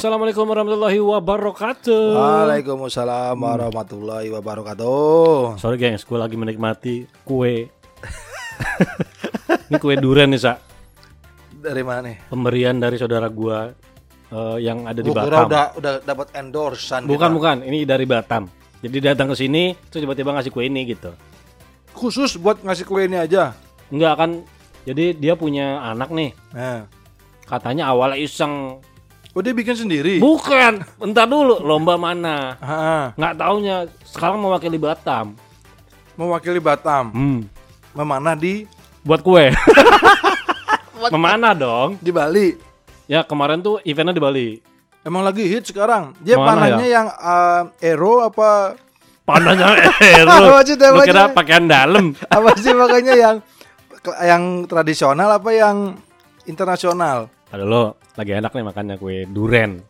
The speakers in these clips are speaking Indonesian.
Assalamualaikum warahmatullahi wabarakatuh. Waalaikumsalam warahmatullahi wabarakatuh. Sorry gengs, gue lagi menikmati kue. Ini kue durian nih, Sa. Dari mana nih? Pemberian dari saudara gua eh, yang ada di Gua kira Batam. udah udah dapat endorsean. Bukan, kita. bukan. Ini dari Batam. Jadi datang ke sini, terus tiba-tiba ngasih kue ini gitu. Khusus buat ngasih kue ini aja. Enggak kan. Jadi dia punya anak nih. Nah. Katanya awalnya iseng. Oh dia bikin sendiri. Bukan. Entar dulu, lomba mana? Nggak taunya sekarang mewakili Batam. mewakili Batam. Hmm. Memanah di Buat kue. Memana dong? di Bali. Ya kemarin tuh eventnya di Bali. Emang lagi hit sekarang. Dia Mana panahnya yang uh, Aero apa Panahnya Aero. Apa sih Lu kira pakaian dalam. apa sih makanya yang yang tradisional apa yang internasional? Aduh lo lagi enak nih makannya kue duren.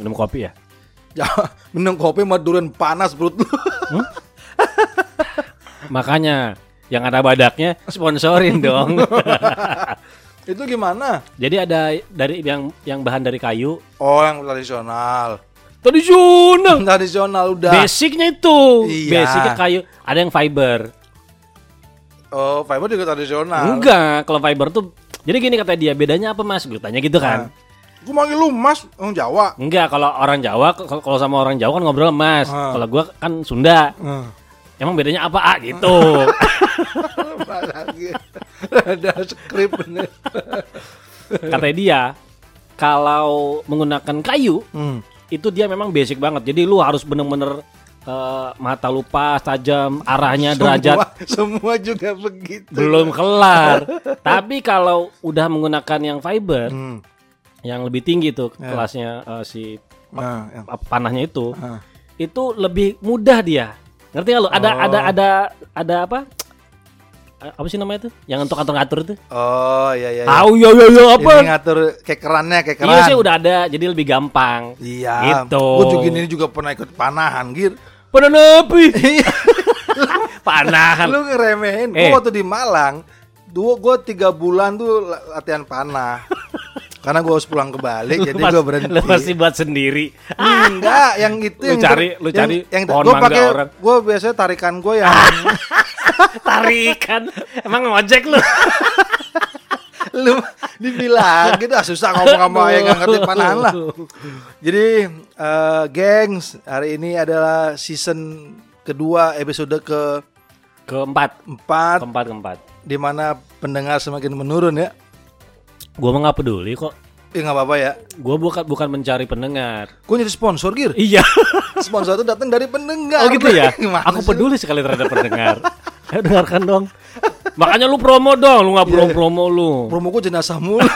Minum kopi ya. Ya, minum kopi sama durian panas perut lu. Makanya yang ada badaknya sponsorin dong. Itu gimana? Jadi ada dari yang yang bahan dari kayu. Oh, yang tradisional. Tradisional. Tradisional udah. Basicnya itu. Iya. Basicnya kayu. Ada yang fiber. Oh, fiber juga tradisional. Enggak, kalau fiber tuh jadi gini kata dia, bedanya apa Mas? Gue tanya gitu kan. Gue manggil lu Mas, orang Jawa. Enggak, kalau orang Jawa kalau sama orang Jawa kan ngobrol Mas. Ah. Kalau gua kan Sunda. Hmm. Emang bedanya apa? Ah, gitu. Ada skrip bener. kata dia, kalau menggunakan kayu Hmm. itu dia memang basic banget. Jadi lu harus bener-bener eh, mata lu pas, tajam, arahnya derajat Semua, semua juga begitu. belum kelar. Tapi kalau udah menggunakan yang fiber, Hmm. yang lebih tinggi tuh Ya. kelasnya eh, si Nah, apa, panahnya itu, ah. itu lebih mudah dia. Ngerti nggak lu? Ada Oh. ada ada ada apa? Eh, Apa sih namanya itu? Yang untuk ngatur-ngatur itu? Oh, iya iya. iya. Tahu ya ya ya apa? Ini ngatur kayak kerannya, kayak keran. Iya sih udah ada, jadi lebih gampang. Iya. Gitu. Gue juga ini juga pernah ikut panahan, Gir. Pada nepi. Panahan. Lu ngeremehin. Gue Eh. waktu di Malang, dua gue tiga bulan tuh la- latihan panah. Karena gue harus pulang ke Bali, jadi gue berhenti. Lu pasti buat sendiri. Enggak, yang itu Lu yang cari- lu cari yang, pohon gue mangga pakai orang. gue biasanya tarikan gue yang Tarikan. Emang ngojek lu. Lu dibilang gitu ah, susah ngomong sama yang nggak ngerti panahan lah. Jadi eh, gengs, hari ini adalah season kedua episode ke Keempat. empat Keempat keempat. di mana pendengar semakin menurun ya. Gua mah nggak peduli kok. Eh nggak apa-apa ya. Gua bukan bukan mencari pendengar. Gue jadi sponsor gir. Iya. Sponsor itu datang dari pendengar. Oh gitu ya. Aku peduli sekali terhadap pendengar. Ayo dengarkan dong. Makanya lu promo dong, lu nggak promo promo lu. Promo gue jenazah mulu.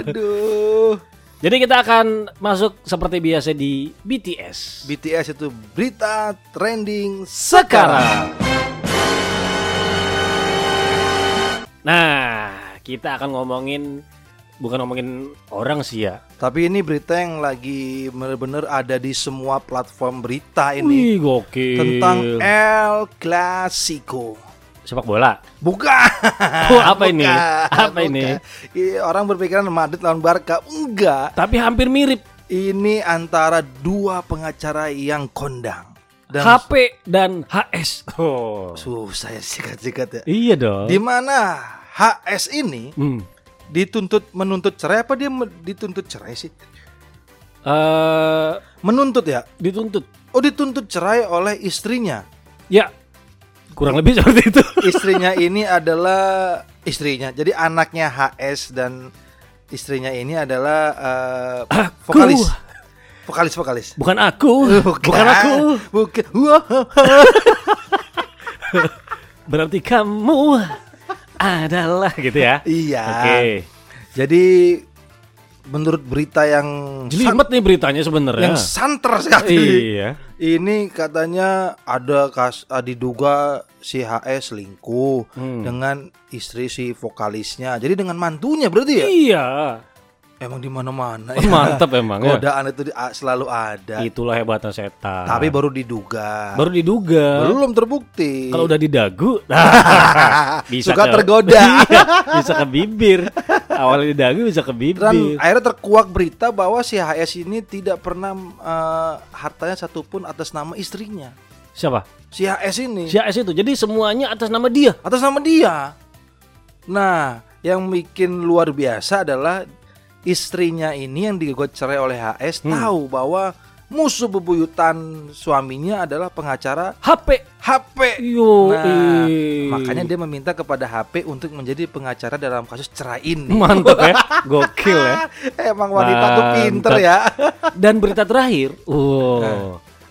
Aduh. Jadi kita akan masuk seperti biasa di BTS. BTS itu berita trending sekarang. Nah, kita akan ngomongin bukan ngomongin orang sih ya. Tapi ini berita yang lagi bener-bener ada di semua platform berita ini Wih, gokil. tentang El Clasico. sepak bola. Bukan. Oh, apa ini? Bukan, Apa ini? bukan. Iya, orang berpikiran Madrid lawan Barca. Enggak. Tapi hampir mirip. Ini antara dua pengacara yang kondang. Dan HP dan HS. Oh. susah ya sikat-sikat ya. Iya dong. Di mana HS ini Hmm. Dituntut menuntut cerai apa dia dituntut cerai sih? Eh, Menuntut ya? dituntut. Oh dituntut cerai oleh istrinya. Ya. Kurang lebih seperti itu. Istrinya ini adalah istrinya. Jadi anaknya HS dan istrinya ini adalah eh, Aku. vokalis. Vokalis vokalis. Bukan aku. Bukan aku. Bukan. Berarti kamu adalah gitu ya. Iya. Oke. Jadi menurut berita yang Jelimet nih beritanya sebenarnya. yang santer sekali. Iya. Ini katanya ada kas ah, diduga si HS selingkuh Hmm. dengan istri si vokalisnya. Jadi dengan mantunya berarti ya? Iya. Emang di mana-mana Mantap emang ya. Godaan itu di- selalu ada. Itulah hebatnya setan. Tapi baru diduga. baru diduga. Belum terbukti. Kalau udah didagu, bisa Suka ke- tergoda. Iya, bisa ke bibir. Awalnya di dagu bisa ke bibir. Dan akhirnya terkuak berita bahwa si HS ini tidak pernah eh, hartanya satupun atas nama istrinya. Siapa? Si HS ini Si AS itu. Jadi semuanya atas nama dia. atas nama dia. Nah, yang bikin luar biasa adalah istrinya ini yang digugat cerai oleh HS Hmm. tahu bahwa musuh bebuyutan suaminya adalah pengacara HP. HP. Yo. Nah, makanya dia meminta kepada HP untuk menjadi pengacara dalam kasus cerai ini. mantap ya. Gokil ya. Emang wanita tuh pinter Mantap. ya. Dan berita terakhir, wow, Nah.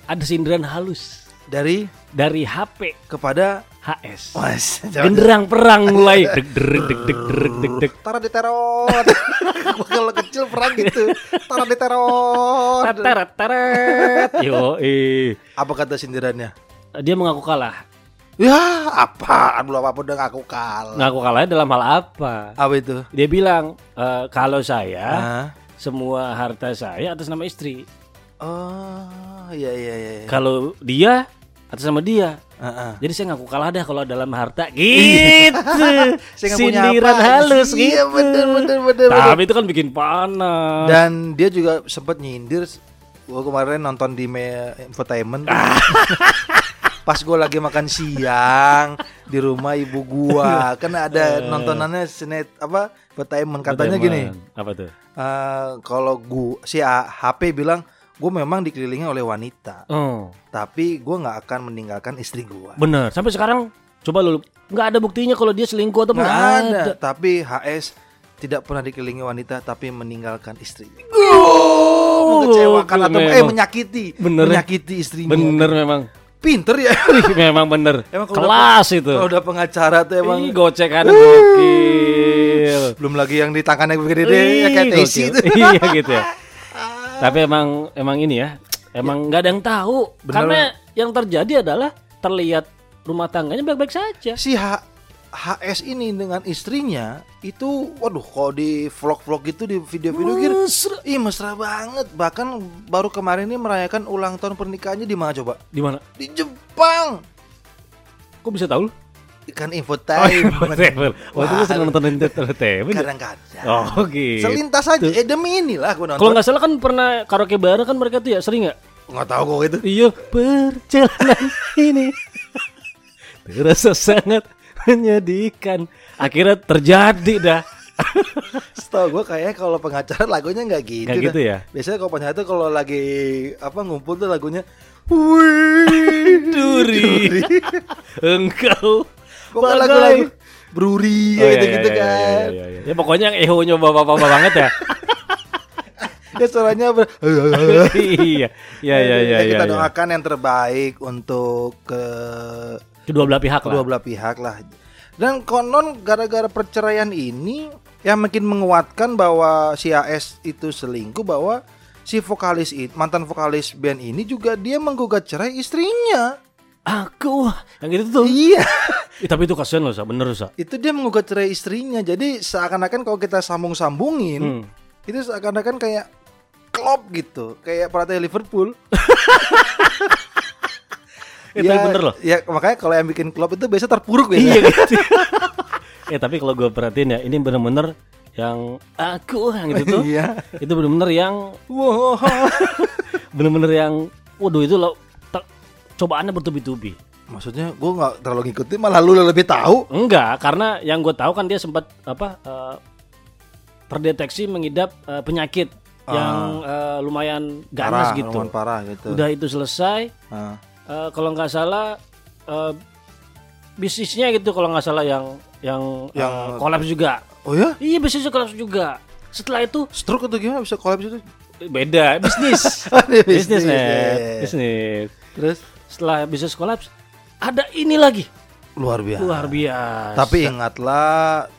ada sindiran halus Dari dari HP kepada HS. Mas, Genderang perang mulai deg deg deg deg deg deg deg. Tara di teror. Kalau kecil perang gitu. Tara di teror. Teret teret. Yo, eh. Apa kata sindirannya? Dia mengaku kalah. Ya, apaan belum apa udah ngaku kalah. Ngaku kalahnya dalam hal apa? Apa itu? Dia bilang "Eh, kalau saya Hah? semua harta saya atas nama istri. Oh, iya iya iya. iya. Kalau dia atas nama dia. Heeh. Jadi saya ngaku kalah deh kalau dalam harta gitu. Saya Sindiran apa. halus gitu. Iya, bener, bener, bener. Tapi itu kan bikin panas. Dan dia juga sempat nyindir gua kemarin nonton di me- infotainment. Pas gue lagi makan siang di rumah ibu gua, kan ada nontonannya sinet apa infotainment katanya gini. Apa tuh? eh, kalau gua si A- HP bilang gue memang dikelilingi oleh wanita, Oh, tapi gua nggak akan meninggalkan istri gua. benar. Sampai sekarang coba lu nggak ada buktinya kalau dia selingkuh atau Nggak ada. ada. Tapi HS tidak pernah dikelilingi wanita tapi meninggalkan istrinya. Oh, Mengecewakan atau eh memang. menyakiti, Bener ya. menyakiti istrinya. Bener memang. Pinter ya. Memang bener. Emang Kelas itu. Kalau udah pengacara tuh emang Ih, gocekannya gokil. belum lagi yang di tangannya gede-gede ya kayak Tesi itu. iya gitu ya. Tapi emang emang ini ya, emang nggak ada yang tahu. Bener. Karena yang terjadi adalah terlihat rumah tangganya baik-baik saja. Si H HS ini dengan istrinya itu waduh kalau di vlog-vlog gitu di video-video gitu Mesra. Ih mesra banget Bahkan baru kemarin ini merayakan ulang tahun pernikahannya di mana coba? Di mana? Di Jepang Kok bisa tahu? Kan infotainment Entertainment. Oh, itu lu sering nonton entertainment. Kadang-kadang Oh, gitu. Selintas aja Eh demi inilah gue Kalau nonton nggak salah kan pernah karaoke bareng kan mereka tuh ya sering nggak? Nggak tahu kok itu Iya, perjalanan ini terasa sangat menyedihkan. Akhirnya terjadi dah. Setahu gue kayaknya kalau pengacara lagunya nggak gitu. Nggak dah. gitu ya? Biasanya kalau pengacara tuh kalau lagi apa ngumpul tuh lagunya Wih Duri. Engkau Pokoknya lagu-lagu Bruri Oh, iya, gitu iya, gitu iya, kan. iya, iya, iya. Ya pokoknya yang ehonya bapak-bapak banget ya. Ya suaranya ber- iya. Iya, iya, iya, Ya, kita iya. doakan yang terbaik untuk ke Kedua belah pihak kedua lah. belah pihak lah. Dan konon gara-gara perceraian ini yang makin menguatkan bahwa si AS itu selingkuh bahwa si vokalis it- mantan vokalis band ini juga dia menggugat cerai istrinya. Aku yang gitu tuh. Iya. Ih, tapi itu kasihan loh, Sa. bener Sa. itu dia menggugat cerai istrinya. Jadi seakan-akan kalau kita sambung-sambungin Hmm. itu seakan-akan kayak klop gitu, kayak pelatih Liverpool. Eh, tapi bener loh. Ya makanya kalau yang bikin klub itu biasa terpuruk ya. Iya gitu. eh tapi kalau gue perhatiin ya ini bener-bener yang aku yang gitu tuh. Iya. itu bener-bener yang Wow. bener-bener yang waduh itu lo ter- cobaannya bertubi-tubi. Maksudnya gue nggak terlalu ngikutin malah lu lebih tahu. Enggak, karena yang gue tahu kan dia sempat apa eh, terdeteksi mengidap eh, penyakit yang eh, lumayan ganas Parah, gitu. lumayan parah gitu. Udah itu selesai, Ah. eh, kalau nggak salah eh, bisnisnya gitu kalau nggak salah yang yang, Yang- kolaps juga. Oh ya? Iya bisnisnya kolaps juga. Setelah itu Stroke atau gimana bisa kolaps itu? beda bisnis, Ada bisnis bisnis, iya. bisnis. Terus Setelah bisnis kolaps, ada ini lagi luar biasa. luar biasa. Tapi ingatlah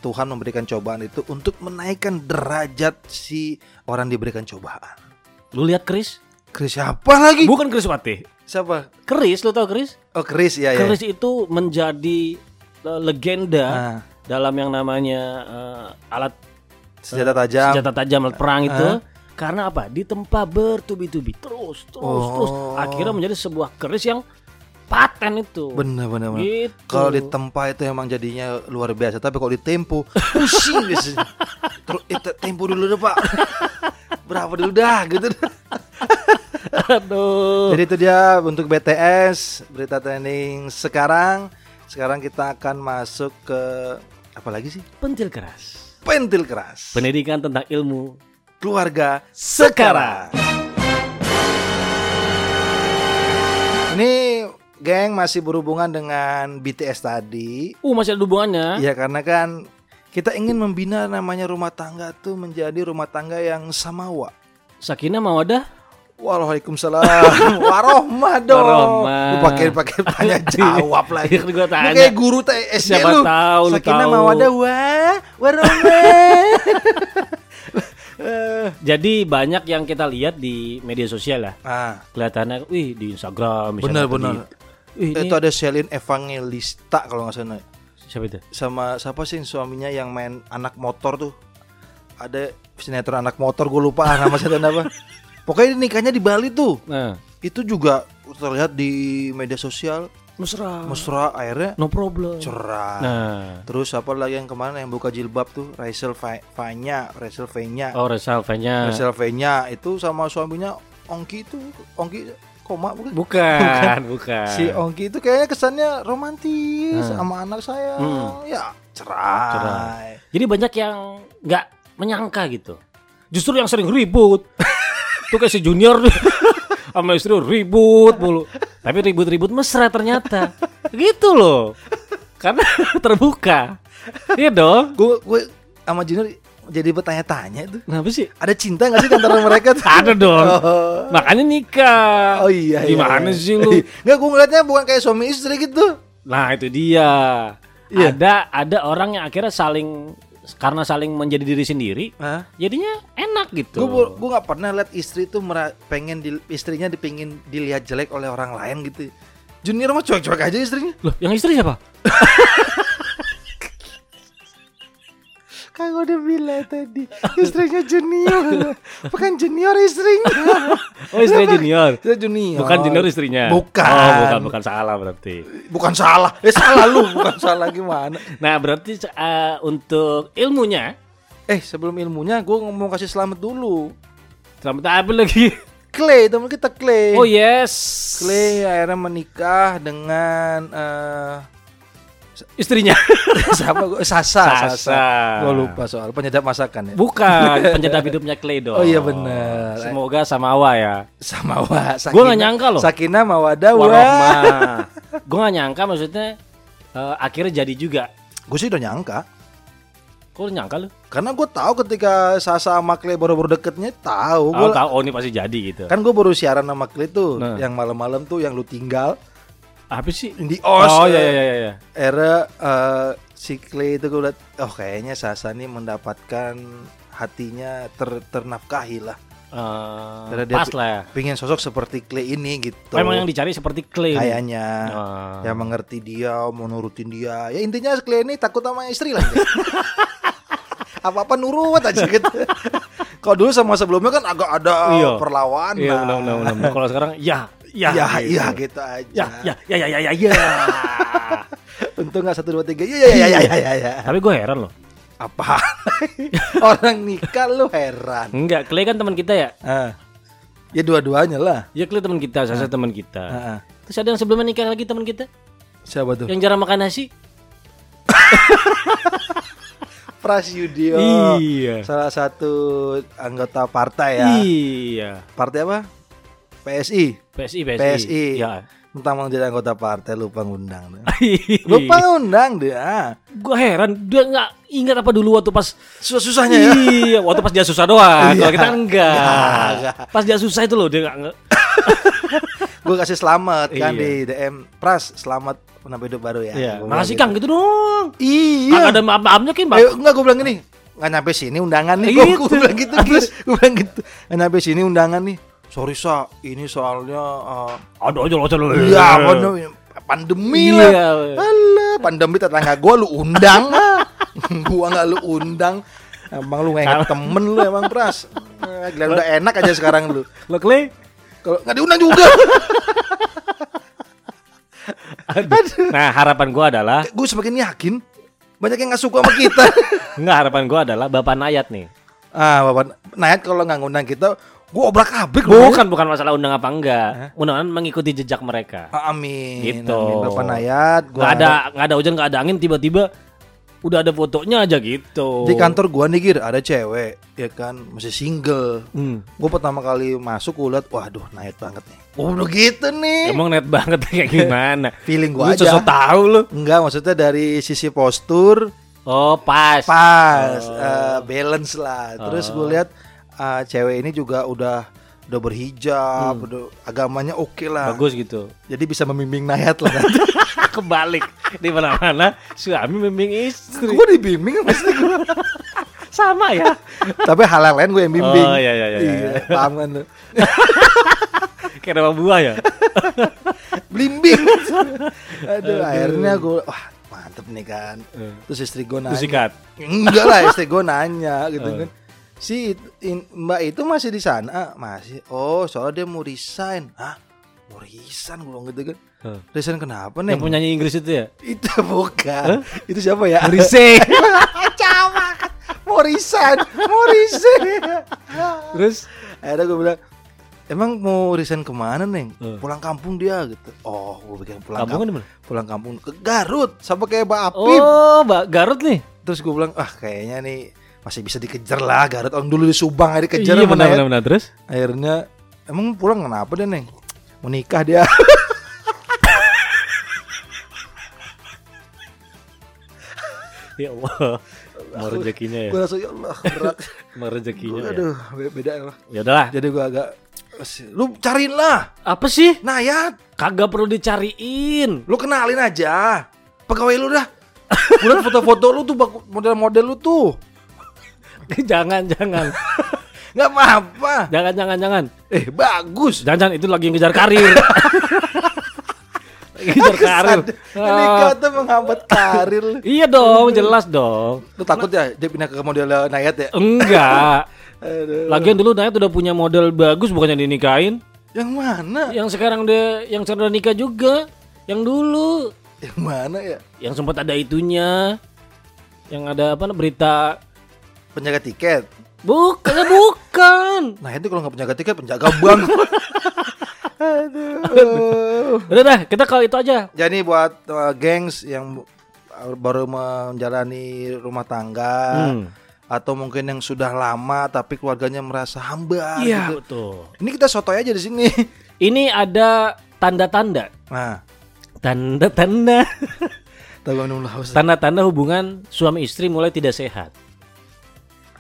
Tuhan memberikan cobaan itu untuk menaikkan derajat si orang diberikan cobaan. lu lihat Chris? Chris siapa lagi? Bukan Chris Wati. Siapa? Chris, lu tau Chris? Oh Chris ya ya. Chris itu menjadi uh, legenda Ah, dalam yang namanya uh, alat senjata tajam. senjata tajam alat perang itu. Ah. Karena apa? Ditempa bertubi-tubi terus, terus, Oh. terus. Akhirnya menjadi sebuah keris yang paten itu. Bener bener bener. Gitu. Kalau ditempa itu emang jadinya luar biasa, tapi kalau pusing di sini. Terus eh, te- tempo dulu deh pak. Berapa dulu dah gitu. Aduh. Jadi itu dia untuk BTS berita trending sekarang. Sekarang kita akan masuk ke apa lagi sih? Pentil keras. Pentil keras. Pendidikan tentang ilmu Keluarga sekarang. Ini geng masih berhubungan dengan BTS tadi. Uh, masih ada hubungannya. Iya karena kan kita ingin membina namanya rumah tangga tuh menjadi rumah tangga yang samawa. Sakinah Mawadah Waalaikumsalam Warohmah dong Warohmah. Lu pakai pakai tanya jawab lagi Iya, gua Lu tanya. kayak guru TSD Siapa lu tahu, lu Sakinah tahu. mawadah wah Warohmah Jadi banyak yang kita lihat di media sosial ya. Ah. Kelihatannya, wih di Instagram misalnya. di- Wih, ini Itu ada Selin Evangelista kalau nggak salah. Siapa itu? Sama siapa sih suaminya yang main anak motor tuh? Ada sinetron anak motor gue lupa nama sinetron apa. Pokoknya nikahnya di Bali tuh. Nah, itu juga terlihat di media sosial mesra. mesra akhirnya No problem. cerah Nah, terus apa lagi yang ke mana yang buka jilbab tuh Rachel Vanya Rachel Vanya oh Resal nya Rachel Vanya itu sama suaminya Ongki itu Ongki koma bukan Bukan, bukan. si Ongki itu kayaknya kesannya romantis Nah. sama anak saya Hmm. ya cerai Cerai. Jadi banyak yang nggak menyangka gitu. Justru yang sering ribut. Tuh kayak si Junior. sama istri ribut mulu. Tapi ribut-ribut mesra ternyata. Gitu loh. Karena terbuka. Iya dong. gue gue sama Junior jadi bertanya-tanya itu Kenapa sih? ada cinta nggak sih antara mereka tuh Ada dong. Oh. Makanya nikah. Oh iya, iya. Gimana iya. sih lu? Nggak, gue ngeliatnya bukan kayak suami istri gitu. Nah itu dia. Iya. Ada ada orang yang akhirnya saling karena saling menjadi diri sendiri, Hah? jadinya enak gitu. Gue gue nggak pernah lihat istri tuh mera- pengen di, istrinya dipingin dilihat jelek oleh orang lain gitu. Junior mah cuek-cuek aja istrinya. Loh, yang istri siapa? Kan gue udah bilang tadi istrinya Junior, bukan Junior istrinya. Oh, istri junior. Dia Junior. Bukan junior istrinya. Bukan. Oh, bukan bukan salah berarti. Bukan salah. Eh salah lu, bukan salah gimana? Nah, berarti eh, untuk ilmunya Eh sebelum ilmunya gue ngomong kasih selamat dulu. selamat apa lagi? Clay teman kita Clay. Oh yes. Clay akhirnya menikah dengan eh, Istrinya. siapa gue Sasa, Sasa. Gue lupa soal penyedap masakan ya. Bukan penyedap hidupnya Clay dong. Oh, iya bener. Semoga samawa ya. Sama wa. Gua nggak nyangka loh. Sakinah mawadah wa. Warohmah. Gue gak nyangka maksudnya eh, akhirnya jadi juga. Gue sih udah nyangka. Kok lu nyangka lu? Karena gue tahu ketika Sasa sama Clay baru-baru deketnya tahu. Oh, Gua, tahu oh ini pasti jadi gitu. kan gue baru siaran sama Clay tuh, Nah. yang malam-malam tuh yang lu tinggal Apa sih? di os. oh iya iya iya iya. Era eh, si Clay itu gue liat, oh kayaknya Sasa nih mendapatkan hatinya ter ternafkahi lah. Eh, Karena dia pas pi- lah ya. Pengen sosok seperti Clay ini gitu. Memang yang dicari seperti Clay. kayaknya. Ah. yang mengerti dia, mau nurutin dia. Ya intinya Clay ini takut sama istri lah. dia. Apa-apa nurut aja gitu. Kalau dulu sama sebelumnya kan agak ada Iya. perlawanan. Iya benar benar benar. benar. Kalau sekarang ya ya Ya, gitu. iya gitu aja. ya ya ya ya ya ya. ya. Untung nggak satu dua tiga. Iya iya iya iya iya. Ya. Tapi gue heran loh. Apa? Orang nikah lu heran. Enggak, Clay kan teman kita ya. Ah. Ya dua-duanya lah. Ya Clay teman kita, Sasa teman kita. Ah, ah. Terus ada yang sebelumnya nikah lagi teman kita Siapa tuh? yang jarang makan nasi. Prasyudio. Iya. Salah satu anggota partai ya. Iya. Partai apa? PSI. PSI PSI. PSI. Ya. Tentang mau jadi anggota partai lupa ngundang. lupa ngundang dia. Gue heran dia nggak ingat apa dulu waktu pas Susah-susahnya ya. Iya, waktu pas dia susah doang. Iya. Kalau kita enggak. Enggak, enggak. Pas dia susah itu loh dia nggak nge- Gue kasih selamat kan Iya. di DM. Pras, selamat penambah hidup baru ya. Iya. Gua Makasih Kang gitu dong. gitu. Iya. Kang ada maaf-maafnya kan, Bang. Eh, enggak gue bilang gini. Nggak nyampe sini undangan nih. Gue Gitu. bilang gitu. Terus gue bilang gitu. Nggak nyampe sini undangan nih. Sorry sa, ini soalnya uh, Aduh aja aja lu. Iya, pandemi, pandemi Iya. lah. Alah, pandemi tetangga gua lu undang ah. gua nggak lu undang. Emang lu nggak temen lu emang pras. Eh, Gila udah enak aja sekarang lu. Lo Clay? Kalau nggak diundang juga. Aduh. Nah harapan gua adalah Gue semakin yakin banyak yang nggak suka sama kita. Enggak harapan gua adalah Bapak Nayat nih ah, Bapak Nayat kalau nggak ngundang kita, gue obrak abrik loh. Bukan bukan masalah undang apa enggak Undangan mengikuti jejak mereka Ah, Amin. Gitu. Amin. Bapak Nayat, gua Nggak ada nggak ada hujan nggak ada angin tiba-tiba Udah ada fotonya aja gitu di kantor gua nih Gir, ada cewek ya kan masih single. Hmm. Gue pertama kali masuk gue liat, waduh Nayat banget nih. Oh udah gitu nih. Emang net banget kayak gimana Feeling Lu gua aja. sosok tahu lu Enggak, maksudnya dari sisi postur Oh pas pas, Oh. eh, balance lah. Terus gue lihat eh, cewek ini juga udah udah berhijab, udah agamanya oke lah. Hmm. Bagus gitu Jadi bisa membimbing Nayat lah. nanti. Kebalik Di mana-mana Suami membimbing istri gue dibimbing pasti gue. Sama ya Tapi hal yang lain gue yang bimbing. Oh, iya, iya, iya, iya. paham kan lu? Kayak nama buah ya Blimbing. Aduh, akhirnya gue wah mantep nih kan. Terus istri gue nanya. Terus Enggak lah istri gue nanya gitu Oh. kan. Si in- Mbak itu masih di sana, masih. Oh, soalnya dia mau resign. Hah? Mau resign gue gitu kan. Huh. Resign kenapa Yang nih? penyanyi Inggris itu ya Itu bukan. Itu siapa ya? Rise Camat. Mau resign, mau resign. Terus Akhirnya gue bilang, emang mau resign ke mana neng? Eh. Pulang kampung dia gitu. Oh, gue pikir pulang Kampung kampung. Pulang kampung ke Garut, sama kayak Mbak Apip. Oh Mbak Garut nih Terus gue bilang, ah kayaknya nih masih bisa dikejar lah Garut. Orang dulu di Subang aja dikejar Iya benar benar benar Terus Akhirnya, emang pulang kenapa deh neng? Mau nikah dia. Ya Allah Mau rezekinya ya gue langsung ya Allah berat. Mau rezekinya ya Aduh, be- beda lah. Ya udahlah Jadi gue agak, lu cariin lah, Apa sih Nayat. Kagak perlu dicariin Lu kenalin aja. Pegawai lu dah. Liat foto-foto lu tuh model-model lu tuh. Jangan jangan Nggak apa-apa. Jangan jangan jangan Eh bagus. Jangan jangan itu lagi ngejar karir Lagi ngejar karir Ini Ah. kata menghambat karir. Iya dong jelas dong Lu takut ya dia pindah ke model Nayat ya? Enggak. Lagian dulu Nayat udah punya model bagus bukannya dinikahin Yang mana? Yang sekarang dia yang sekarang udah nikah juga Yang dulu Yang mana ya? Yang sempat ada itunya Yang ada apa berita Penjaga tiket. Bukan ya bukan Nah itu kalau nggak penjaga tiket penjaga bank. Aduh. Udah dah kita kalau itu aja Jadi buat uh, gengs yang baru menjalani rumah tangga Hmm. atau mungkin yang sudah lama tapi keluarganya merasa hamba Iya gitu. betul Ini kita sotoy aja di sini. Ini ada tanda-tanda Nah, Tanda-tanda. Tanda-tanda hubungan suami istri mulai tidak sehat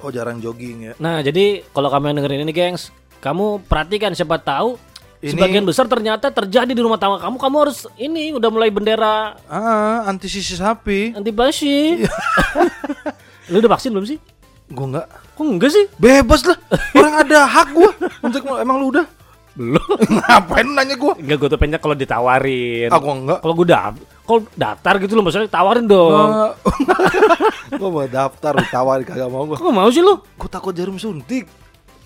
Oh jarang jogging ya. Nah jadi kalau kamu yang dengerin ini gengs Kamu perhatikan siapa tahu Ini- Sebagian besar ternyata terjadi di rumah tangga kamu Kamu harus ini udah mulai bendera Ah, anti sisi sapi. anti basi Lu udah vaksin belum sih? Gua nggak. Kok enggak sih? Bebas lah. Orang ada hak gua untuk emang lu udah. Belum Ngapain nanya gua? Enggak gue tuh pengen kalau ditawarin Ah, gua enggak. Kalau gue daftar Kalau daftar gitu loh maksudnya tawarin dong gua mau daftar, tawarin kagak mau gua. Kok mau sih lu? Gua takut jarum suntik.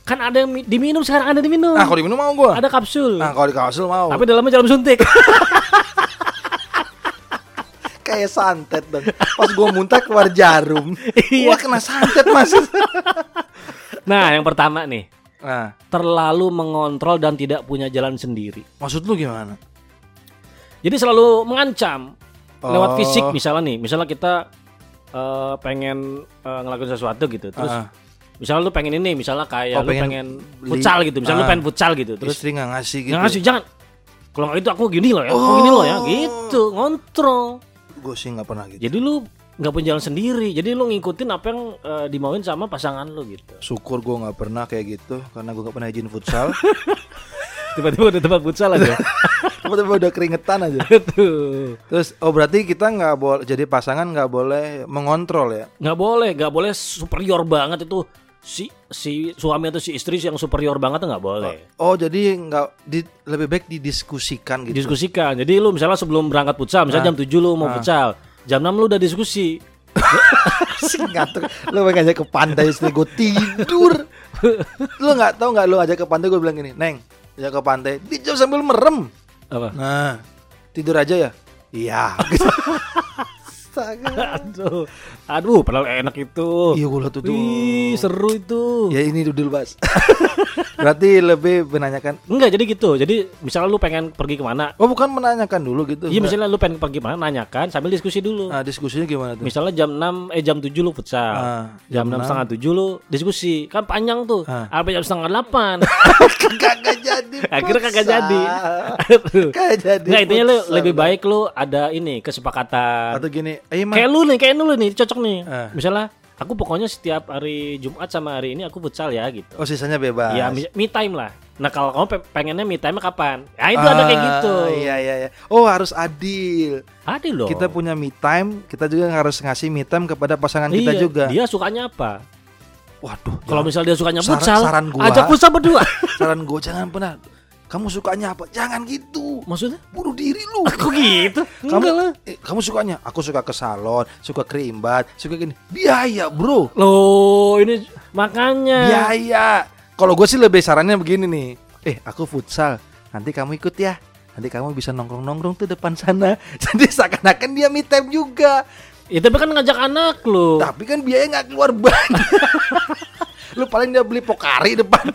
Kan ada yang mi- diminum sekarang ada diminum Ah, kalau diminum mau gua. Ada kapsul Nah, kalau di kasur mau. Tapi dalamnya jarum suntik kayak santet dong. Pas gua muntah keluar jarum. Iya. Gua kena santet mas. Nah yang pertama nih Nah, Terlalu mengontrol dan tidak punya jalan sendiri maksud lu gimana? Jadi selalu mengancam Lewat Oh. fisik misalnya nih Misalnya kita eh, pengen eh, ngelakuin sesuatu gitu Terus Ah. misalnya lu pengen ini Misalnya kayak Oh, lu pengen pengen beli- futsal gitu Misalnya lu Ah. pengen futsal gitu Terus Istri nggak ngasih gitu. nggak ngasih jangan Kalau nggak itu aku gini loh ya Aku Oh. gini loh ya Gitu ngontrol Gue sih nggak pernah gitu. Jadi lu nggak punya jalan sendiri Jadi lu ngikutin apa yang eh, dimauin sama pasangan lu gitu Syukur gue nggak pernah kayak gitu karena gue nggak pernah izin futsal. Tiba-tiba udah tempat futsal aja Tiba-tiba udah keringetan aja. Tuh Terus oh berarti kita nggak boleh jadi pasangan nggak boleh mengontrol ya? nggak boleh nggak boleh superior banget itu si si suami atau si istri yang superior banget nggak boleh Oh jadi nggak di, lebih baik didiskusikan gitu. diskusikan jadi lu misalnya sebelum berangkat futsal misalnya jam 7 lu mau futsal jam 6 lu udah diskusi Asik ngatur. Lu pengen ngajak ke pantai istri gue tidur. lu nggak tahu nggak lu ajak ke pantai gue bilang gini, Neng, ajak ke pantai, dijawab sambil merem. Apa Nah, tidur aja ya. Iya. Astaga. Aduh, aduh, padahal enak itu. Iya tuh tuh. Wih, seru itu. Ya ini dudul bas. Berarti lebih menanyakan. Enggak, jadi gitu. Jadi misalnya lu pengen pergi ke mana, Oh bukan menanyakan dulu gitu. Iya misalnya lu pengen pergi mana nanyakan sambil diskusi dulu. Nah diskusinya gimana tuh? Misalnya jam 6 eh jam 7 lu futsal. Ah, jam jam 6 setengah 7 lu diskusi. Kan panjang tuh. Ah. Sampai jam setengah 8. kagak jadi. Akhirnya kagak futsal. jadi. Kagak jadi. Enggak intinya lu futsal. lebih baik lu ada ini kesepakatan. Atau gini, eh. Kayak lu nih, kayak lu nih cocok nih. Ah. Misalnya aku pokoknya setiap hari Jumat sama hari ini aku futsal ya gitu. Oh sisanya bebas. Ya me time lah. Nah kalau kamu pe- pengennya me time kapan? Ya itu ada kayak Ah, gitu. Iya iya iya. Oh harus adil. Adil loh. Kita punya me time, kita juga harus ngasih me time kepada pasangan kita Iya, juga. Dia sukanya apa? Waduh. Kalau jangan- misalnya dia sukanya Saran- futsal, saran gua. ajak futsal berdua. saran gue jangan pernah. Kamu sukanya apa? Jangan gitu. Maksudnya? Bunuh diri lu. Kok gitu? kamu Enggak lah. eh, kamu sukanya? Aku suka ke salon, suka kerimbat, suka gini. Biaya, Bro. Loh, ini makanya. Biaya. Kalau gue sih lebih sarannya begini nih. Eh, aku futsal. Nanti kamu ikut ya. Nanti kamu bisa nongkrong-nongkrong tuh depan sana. Jadi seakan-akan dia me time juga. Ya tapi kan ngajak anak lu. Tapi kan biaya nggak keluar banyak. lu paling dia beli pokari depan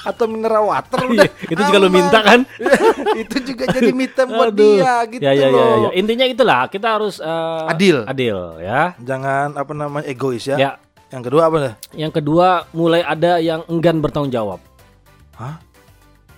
atau mineral water udah. Iya, itu juga lu aman. minta kan? itu juga jadi me time buat Aduh. dia gitu ya, ya, ya, loh. ya, ya. Intinya itulah, kita harus eh, Adil. Adil ya. Jangan apa namanya egois ya. Ya. Yang kedua apa dah? Yang kedua, mulai ada yang enggan bertanggung jawab. Hah?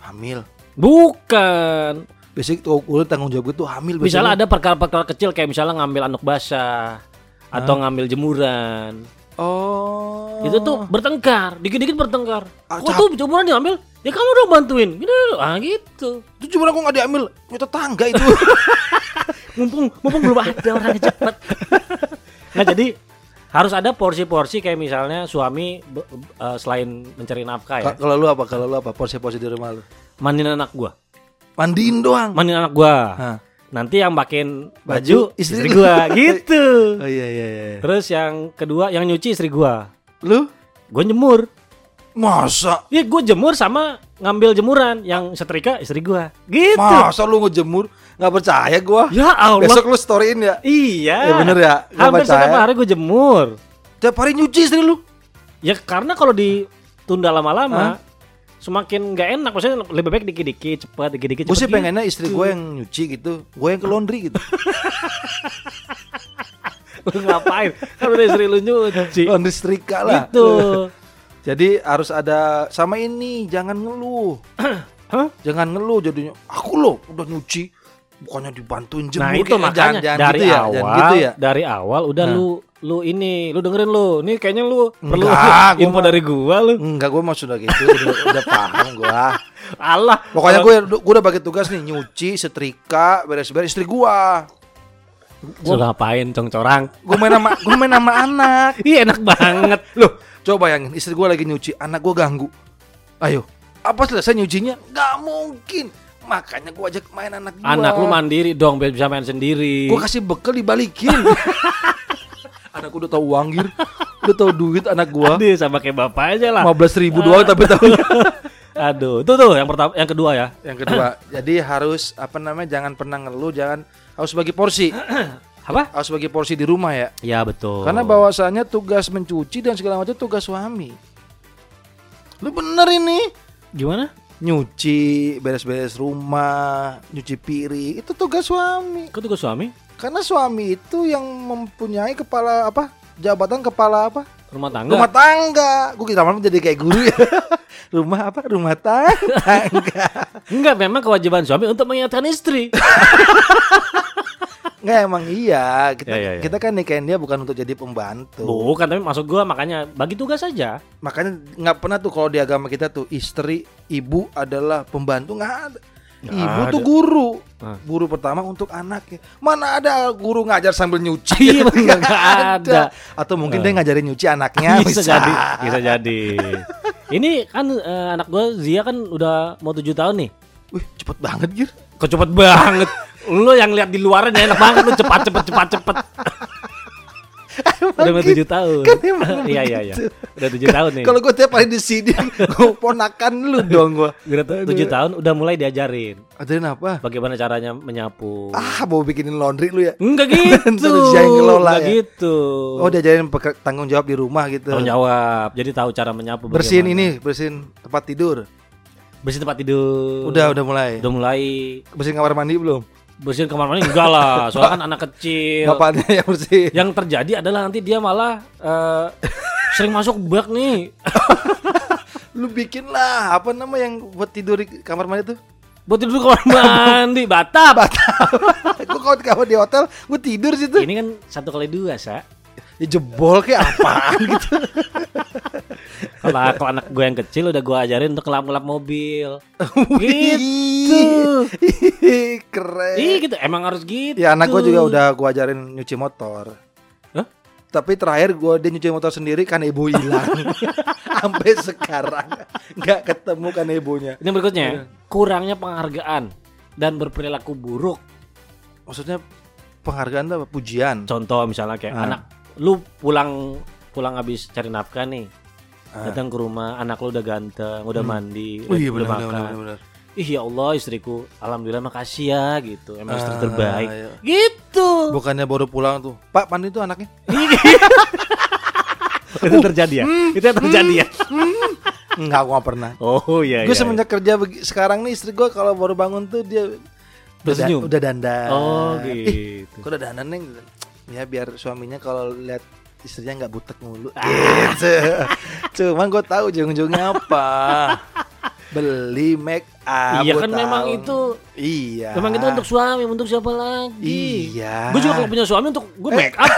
Hamil. Bukan. Basic tuh tanggung jawab itu hamil Misalnya biasanya. ada perkara-perkara kecil kayak misalnya ngambil anduk basah atau ngambil jemuran. Oh. Itu tuh bertengkar, dikit-dikit bertengkar. Ah, Kok cap- tuh jemuran diambil? Ya kamu dong bantuin. Gitu. Ah gitu. Itu cuma aku nggak diambil, punya tetangga itu. Mumpung mumpung belum ada orangnya cepet. nah jadi harus ada porsi-porsi kayak misalnya suami eh, selain mencari nafkah ya, Ka- Kalau lu apa? Kalau lu apa? Porsi-porsi di rumah lu. mandiin anak gua. Mandiin doang. Mandiin anak gua. Hah. Nanti yang pakein Baju, baju istri istri, gua gitu. Oh iya iya iya. Terus yang kedua yang nyuci istri gua. Lu? Gua jemur. Masa? Iya, gua jemur sama ngambil jemuran yang setrika istri gua. Gitu. Masa lu ngejemur? Nggak percaya gua. Ya Allah. Besok lu storyin ya. Iya. Ya bener ya, gua Hampir percaya. setiap hari gua jemur. Tiap hari nyuci istri lu. Ya karena kalau ditunda lama-lama semakin nggak enak. Maksudnya lebih baik dikit-dikit cepat, dikit-dikit Gue sih pengennya istri gitu. gue yang nyuci gitu, gue yang ke laundry gitu. Lu ngapain? Kan udah istri lu nyuci. laundry setrika lah. Gitu. Jadi harus ada sama ini, jangan ngeluh. Hah? Jangan ngeluh jadinya. Aku loh udah nyuci, bukannya dibantuin jemur. Nah itu kayak- makanya jangan, jangan dari gitu ya, awal, jangan gitu ya. dari awal udah Nah. lu lu ini, lu dengerin lu. Nih kayaknya lu perlu Enggak, gua info mah- dari gua lu. Enggak, gue mah sudah gitu, udah, udah paham gue. Allah. Pokoknya kalau- gue gue udah bagi tugas nih, nyuci, setrika, beres-beres istri gue. Sudah ngapain cong-corang? Gue main sama gue main sama anak. Iya enak banget. Loh, coba bayangin istri gue lagi nyuci, anak gue ganggu. Ayo, apa selesai nyucinya? Gak mungkin. Makanya gue ajak main anak gue. Anak lu mandiri dong, biar bisa main sendiri. Gue kasih bekal dibalikin. Anak gue udah tahu uang gir, udah tahu duit anak gue. Aduh, sama kayak bapak aja lah. Lima belas ribu doang tapi tahu. Aduh, itu tuh yang pertama, yang kedua ya. Yang kedua, jadi harus apa namanya? Jangan pernah ngeluh, jangan harus bagi porsi. Apa? Harus bagi porsi di rumah ya. Ya betul. Karena bahwasanya tugas mencuci dan segala macam tugas suami. Lu bener ini. gimana? Nyuci, beres-beres rumah, nyuci piring, itu tugas suami. Kau tuh suami Karena suami itu yang mempunyai kepala apa? Jabatan kepala apa? rumah tangga. Rumah tangga. Gue kira malam jadi kayak guru ya. rumah apa? Rumah tangga. Enggak, memang kewajiban suami untuk mengingatkan istri. Nggak emang iya. Kita Ya, ya, ya. kita kan nikahin dia bukan untuk jadi pembantu. Bukan, tapi maksud gua makanya bagi tugas saja. Makanya nggak pernah tuh kalau di agama kita tuh istri, ibu adalah pembantu nggak ada. Ibu ada. tuh guru. Hah. Guru pertama untuk anaknya. Mana ada guru ngajar sambil nyuci? Iya, bener, nggak ada. Atau mungkin dia ngajarin nyuci anaknya bisa, jadi, bisa jadi. Ini kan eh, anak gua Zia kan udah mau tujuh tahun nih. Wih, cepet banget Gir. Kok cepet banget. Lu yang lihat di luaran ya enak banget lu cepat cepet cepat cepet. Udah mau tujuh tahun. Kan emang Iya iya iya. begitu. Udah tujuh tahun nih. Kalau gue tiap hari di sini, gue ponakan lu dong gue. Udah tu- tujuh tahun udah mulai diajarin Ajarin apa? bagaimana caranya menyapu. Ah, mau bikinin laundry lu ya? Enggak gitu. Ngelola Enggak ya? gitu. Oh, diajarin tanggung jawab di rumah gitu. Tanggung jawab. Jadi tahu cara menyapu. Bersihin bagaimana. ini, bersihin tempat tidur. Bersihin tempat tidur. Udah, udah mulai. Udah mulai Bersihin kamar mandi belum? Bersihin kamar mandi enggak lah. Soalnya kan anak kecil. Bapaknya yang bersihin. Yang terjadi adalah nanti dia malah eh, sering masuk bak nih. Lu bikin lah apa nama yang buat tidur di kamar mandi tuh? Buat tidur di kamar mandi, batap. gue kalau di kamar di hotel, gue tidur situ. Ini kan satu kali dua, sa. Ya jebol kayak apaan gitu. Kalau kalau anak gue yang kecil udah gue ajarin untuk ngelap-ngelap mobil. gitu. Keren. Ih gitu, emang harus gitu. Ya anak gue juga udah gue ajarin nyuci motor. Hah? Tapi terakhir gue dia nyuci motor sendiri kan ibu hilang. Sampai sekarang nggak ketemu kan ibunya. Ini berikutnya, kurangnya penghargaan dan berperilaku buruk. Maksudnya penghargaan apa? Pujian. Contoh misalnya kayak Ah. anak lu pulang pulang habis cari nafkah nih. Ah. Datang ke rumah, anak lu udah ganteng, udah mandi, Oh iya udah benar makan. benar benar. Ih ya Allah istriku, alhamdulillah makasih ya gitu. Emang istri Ah, terbaik. iya. Gitu. Bukannya baru pulang tuh. Pak, Pandi tuh anaknya. itu terjadi ya? Itu yang terjadi ya? Enggak, gua nggak pernah. Oh iya gue iya. semenjak kerja begi- sekarang nih istri gue kalau baru bangun tuh dia udah, Tersenyum? udah dandan. Oh Ih, gitu. kok udah dandan neng? Ya biar suaminya kalau lihat istrinya nggak butek mulu. Gitu. Cuman gue tahu ujung-ujungnya apa. Beli make up. iya kan memang tahu. itu Iya. memang itu untuk suami, untuk siapa lagi? Iya. Gue juga kalau punya suami untuk gue make up.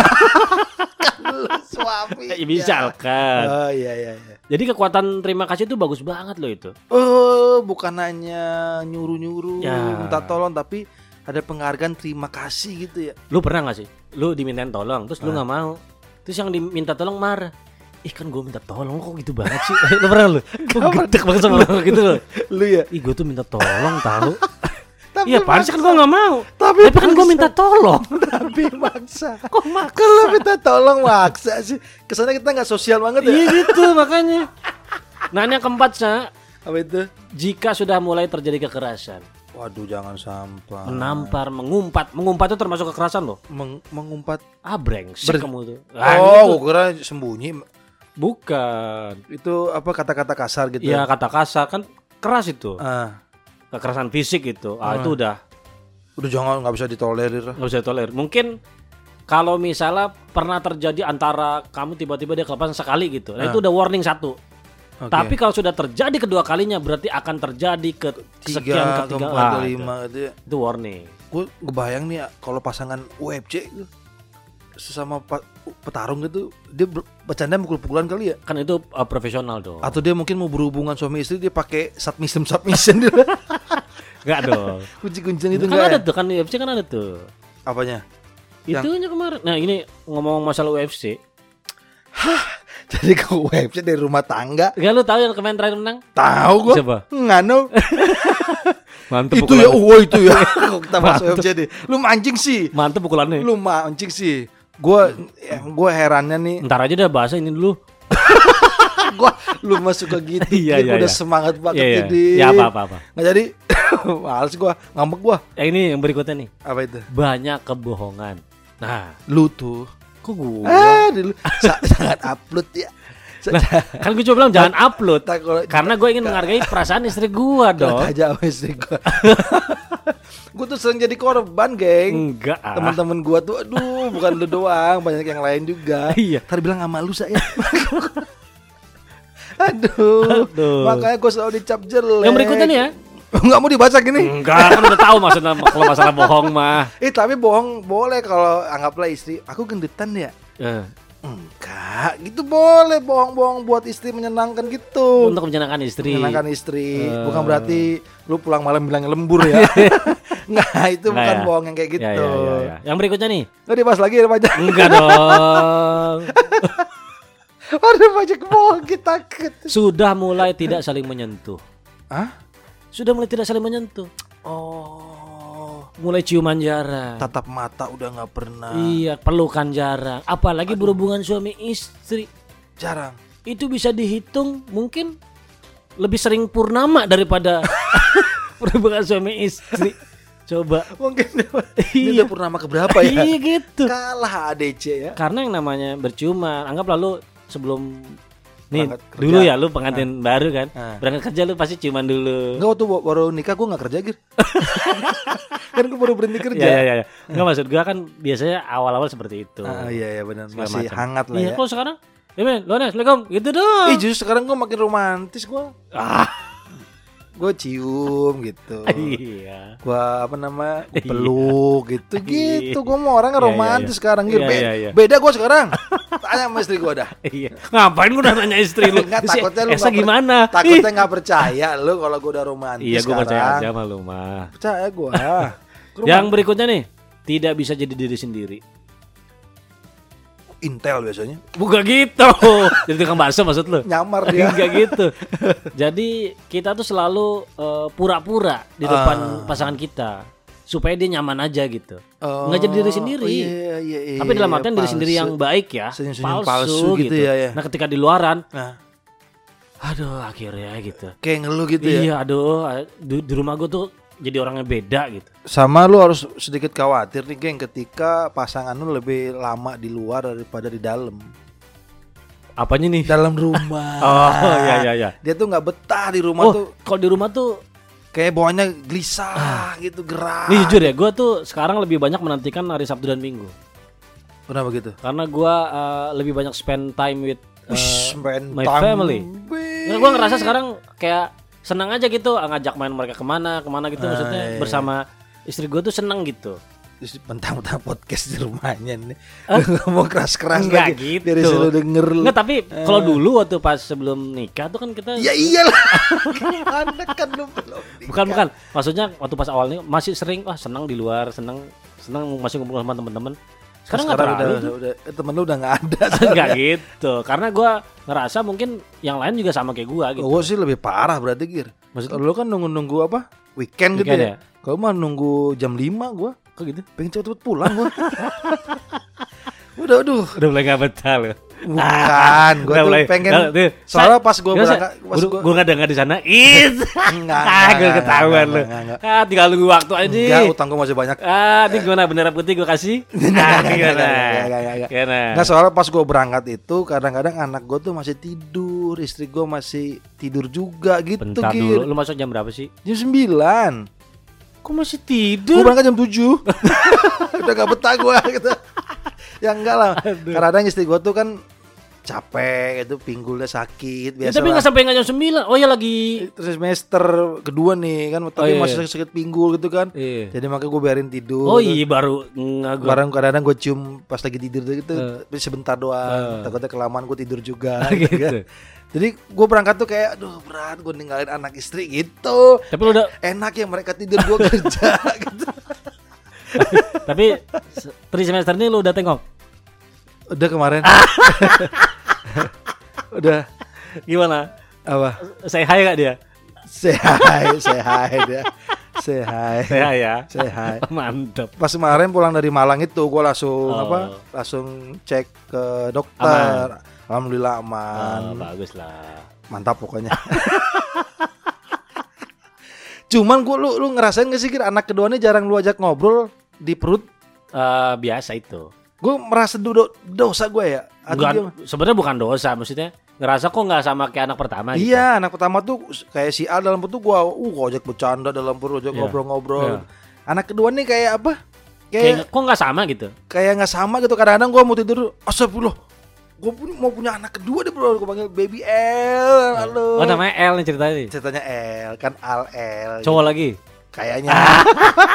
Lu suami. Ya, misalkan. Oh iya iya. iya. Jadi kekuatan terima kasih itu bagus banget loh itu. Oh bukan hanya nyuruh-nyuruh Ya. minta tolong tapi ada penghargaan terima kasih gitu ya. Lu pernah gak sih? Lu dimintain tolong, terus lu Ah. nggak mau. Terus yang diminta tolong marah. Ih kan gue minta tolong kok gitu banget sih. lu pernah lu? Kok gedek banget sama orang gitu loh. Lu ya. Ih gue tuh minta tolong tahu. Tapi Iya pantas kan gue nggak mau. Tapi Tapi kan gue minta tolong. tapi maksa. Kok maksa? Kalau minta tolong maksa sih. Kesannya kita nggak sosial banget ya. Iya gitu makanya. Nah ini yang keempat sa, Apa itu? jika sudah mulai terjadi kekerasan, Waduh jangan sampai. menampar, mengumpat, mengumpat itu termasuk kekerasan loh. Meng- mengumpat. Ah brengsek Ber- kamu tuh. Ah, oh, gitu. gue kira sembunyi. bukan. Itu apa kata-kata kasar gitu. Iya kata kasar kan keras itu. Ah, Kekerasan fisik itu. Ah, Ah. itu udah udah jangan nggak bisa ditolerir. nggak bisa toler. Mungkin kalau misalnya pernah terjadi antara kamu tiba-tiba dia kelepasan sekali gitu, nah itu udah warning satu. Oke. Tapi kalau sudah terjadi kedua kalinya berarti akan terjadi ke sekian tiga, ketiga keempat, Ah, kelima gitu ya. itu, itu warning. Gue ngebayang nih ya, kalau pasangan UFC sesama petarung gitu, dia ber- bercanda mukul-pukulan kali ya. Kan itu uh, profesional dong. Atau dia mungkin mau berhubungan suami istri dia pakai submission submission gitu. Enggak dong. Kunci-kuncian itu kan ada ya? tuh kan UFC kan ada tuh. Apanya? Yang- Itunya kemarin. Nah, ini ngomong masalah UFC. Jadi ke UFC dari rumah tangga. Gak lu tahu yang kemarin terakhir menang? Tahu gua. Siapa? Ngano. Mantep itu ya, oh itu ya. Kita masuk. UFC deh. Lu mancing sih. Mantep pukulannya. Lu mancing sih. Gua ya, gua herannya nih. Ntar aja dah bahasa ini dulu. gua lu masuk ke gitu. Iya, iya, udah iya. semangat banget Iya, iya. jadi. Ya apa apa apa. Nggak jadi. Males gua, ngambek gua. Yang ini yang berikutnya nih. Apa itu? Banyak kebohongan. Nah, Lu tuh. Kok gue? Ah, dulu sa- sangat upload ya. Lah, kan gue coba bilang jangan upload. Tak kalau Karena gue ingin menghargai perasaan istri gue dong. aja sama istri gua. gua tuh sering jadi korban, geng. Enggak. ah. Teman-teman gua tuh aduh, bukan lu doang, banyak yang lain juga. Iya. Tadi bilang sama lu saya. aduh. Aduh. Makanya gua selalu dicap jelek. Yang berikutnya nih ya. Enggak mau dibaca gini. Enggak, kan udah tahu maksudnya kalau masalah bohong mah. Eh tapi bohong boleh kalau anggaplah istri aku gendutan ya. Eh, Enggak, gitu boleh bohong-bohong buat istri menyenangkan gitu. untuk menyenangkan istri. Menyenangkan istri, Eh. bukan berarti lu pulang malam bilang lembur ya. Enggak, itu Nggak bukan ya? bohong yang kayak gitu. Ya, ya, ya, ya. Yang berikutnya nih. Nggak dibahas lagi pajak. Enggak dong. Ada pajak bohong kita takut. Sudah mulai tidak saling menyentuh. Hah? Sudah mulai tidak saling menyentuh. Oh. mulai ciuman jarang. tatap mata udah nggak pernah Iya, pelukan jarang. Apalagi berhubungan suami istri. jarang Itu bisa dihitung mungkin lebih sering purnama daripada berhubungan suami istri. Coba. mungkin ini Iya. purnama keberapa ya Iya gitu. kalah ADC ya Karena yang namanya berciuman, anggap lalu sebelum nih kerja. dulu ya lu pengantin baru kan. Ah. Berangkat kerja lu pasti ciuman dulu. Enggak waktu baru nikah gue nggak kerja gitu kan gue baru berhenti kerja Iya iya iya. Enggak maksud gua kan biasanya awal-awal seperti itu. Ah, iya iya benar masih macam. hangat lah Iya, ya kok sekarang? Ya men, lo Assalamualaikum. Gitu dong. Ih justru sekarang gue makin romantis gue Ah, gue cium gitu iya. gue apa nama gua Iya. peluk gitu gitu gue mau orang Iya, iya, romantis iya. sekarang gitu Iya, Be- iya, iya. beda gue sekarang tanya sama istri gue dah Iya. Ngapain gua udah nanya istri lu? Enggak, Si takutnya lu Esa nggak gimana? takutnya nggak percaya lu kalau gue udah romantis Iya, gua percaya aja sama lu mah. percaya gue Yang berikutnya nih, tidak bisa jadi diri sendiri. Intel biasanya Bukan gitu. jadi tukang bakso maksud lu? nyamar dia Enggak gitu. Jadi kita tuh selalu eh, pura-pura di depan Ah. pasangan kita supaya dia nyaman aja gitu. Oh, Nggak jadi diri sendiri. iya, iya, iya, Tapi dalam artian diri palsu. sendiri yang baik ya, Senyum-senyum palsu gitu ya, ya. Nah ketika di luaran, nah, aduh akhirnya gitu. kayak ngeluh gitu ya Iya, aduh di, di rumah gue tuh jadi orangnya beda gitu. sama lu harus sedikit khawatir nih geng ketika pasangan lu lebih lama di luar daripada di dalam Apanya nih? dalam rumah Oh iya iya iya. dia tuh nggak betah di rumah Oh, tuh kalau di rumah tuh, kayak bawahnya gelisah gitu gerak nih jujur ya, gue tuh sekarang lebih banyak menantikan hari Sabtu dan Minggu. kenapa gitu Karena gue eh, lebih banyak spend time with Wih, spend my time. family. Nah, gue ngerasa sekarang kayak senang aja gitu ah, ngajak main mereka ke mana ke mana gitu Ah, maksudnya iya, iya. bersama istri gue tuh seneng gitu. Mentang-mentang podcast di rumahnya nih. Lu ngomong keras-keras lagi gitu. biar selalu denger lu. Enggak tapi kalau dulu waktu pas sebelum nikah tuh kan kita ya iyalah. Anda kan lu belum bukan bukan. Maksudnya waktu pas awalnya masih sering wah senang di luar senang senang masih ngumpul sama teman-teman sekarang nggak udah, terlalu. udah, udah, eh, temen lu udah nggak ada. Enggak gitu. Karena gua ngerasa mungkin yang lain juga sama kayak gua gitu. Gue sih lebih parah berarti Gir? Kalau lu kan nunggu-nunggu apa? Weekend, gitu Weekend ya, Kalau mah nunggu jam 5 gua kok gitu? Pengen cepet-cepet pulang gua. Udah aduh. Udah mulai nggak betah loh Bukan Udah tuh mulai- pengen Nah, Soalnya pas Nggak usah. berangkat pas gua, gua nggak dengar di sana. Is Enggak, ah gue ketahuan lu. ah tinggal nunggu waktu aja Enggak utang gua masih banyak. Ah ini gimana? Bendera putih gua kasih? Ah gimana? gimana? Nggak soalnya pas gue berangkat itu kadang-kadang anak gue tuh masih tidur, istri gue masih tidur juga gitu bentar dulu. Lu masuk jam berapa sih? Jam 9 kok masih Gue tidur berangkat jam 7 Udah gak betah gue gitu. Ya enggak lah. Kadang-kadang istri gue tuh kan capek itu pinggulnya sakit Ya, biasa tapi nggak sampai nggak jam sembilan. Oh ya lagi. terus semester kedua nih kan tapi iya, masih iya. sakit pinggul gitu kan Iya. jadi makanya gue biarin tidur Oh iya baru nggak gua. Barang kadang-kadang gue cium pas lagi tidur gitu Eh. sebentar doang Eh. takutnya kelamaan gue tidur juga gitu. gitu kan. Jadi gue berangkat tuh kayak aduh berat gue ninggalin anak istri gitu. Tapi lu udah. Enak ya mereka tidur gue kerja gitu. tapi tri semester ini lu udah tengok. Udah kemarin. Udah Gimana? apa? Say hi gak dia? Say hi, say hi dia. Say hi. Say hi ya. Say hi. Mantap. Pas kemarin pulang dari Malang itu gue langsung Oh. apa? Langsung cek ke dokter. Alhamdulillah aman. Oh, bagus lah. Mantap pokoknya. Cuman gua lu lu ngerasain gak sih Kir, anak keduanya jarang lu ajak ngobrol di perut? Eh, biasa itu. Gue merasa do, do- dosa gue ya. Bukan, sebenarnya bukan dosa, maksudnya ngerasa kok nggak sama kayak anak pertama gitu. Iya, anak pertama tuh kayak si A dalam perut tuh gua uh ajak bercanda dalam perut, ajak Iya. ngobrol-ngobrol. Iya. Anak kedua nih kayak apa? Kayak Kayak kok nggak sama gitu. kayak nggak sama gitu. Kadang-kadang gua mau tidur, astagfirullah. Gue mau punya anak kedua deh bro, gue panggil baby L, halo. Oh namanya L nih ceritanya nih. Ceritanya L, kan Al L. Cowok lagi. Kayaknya,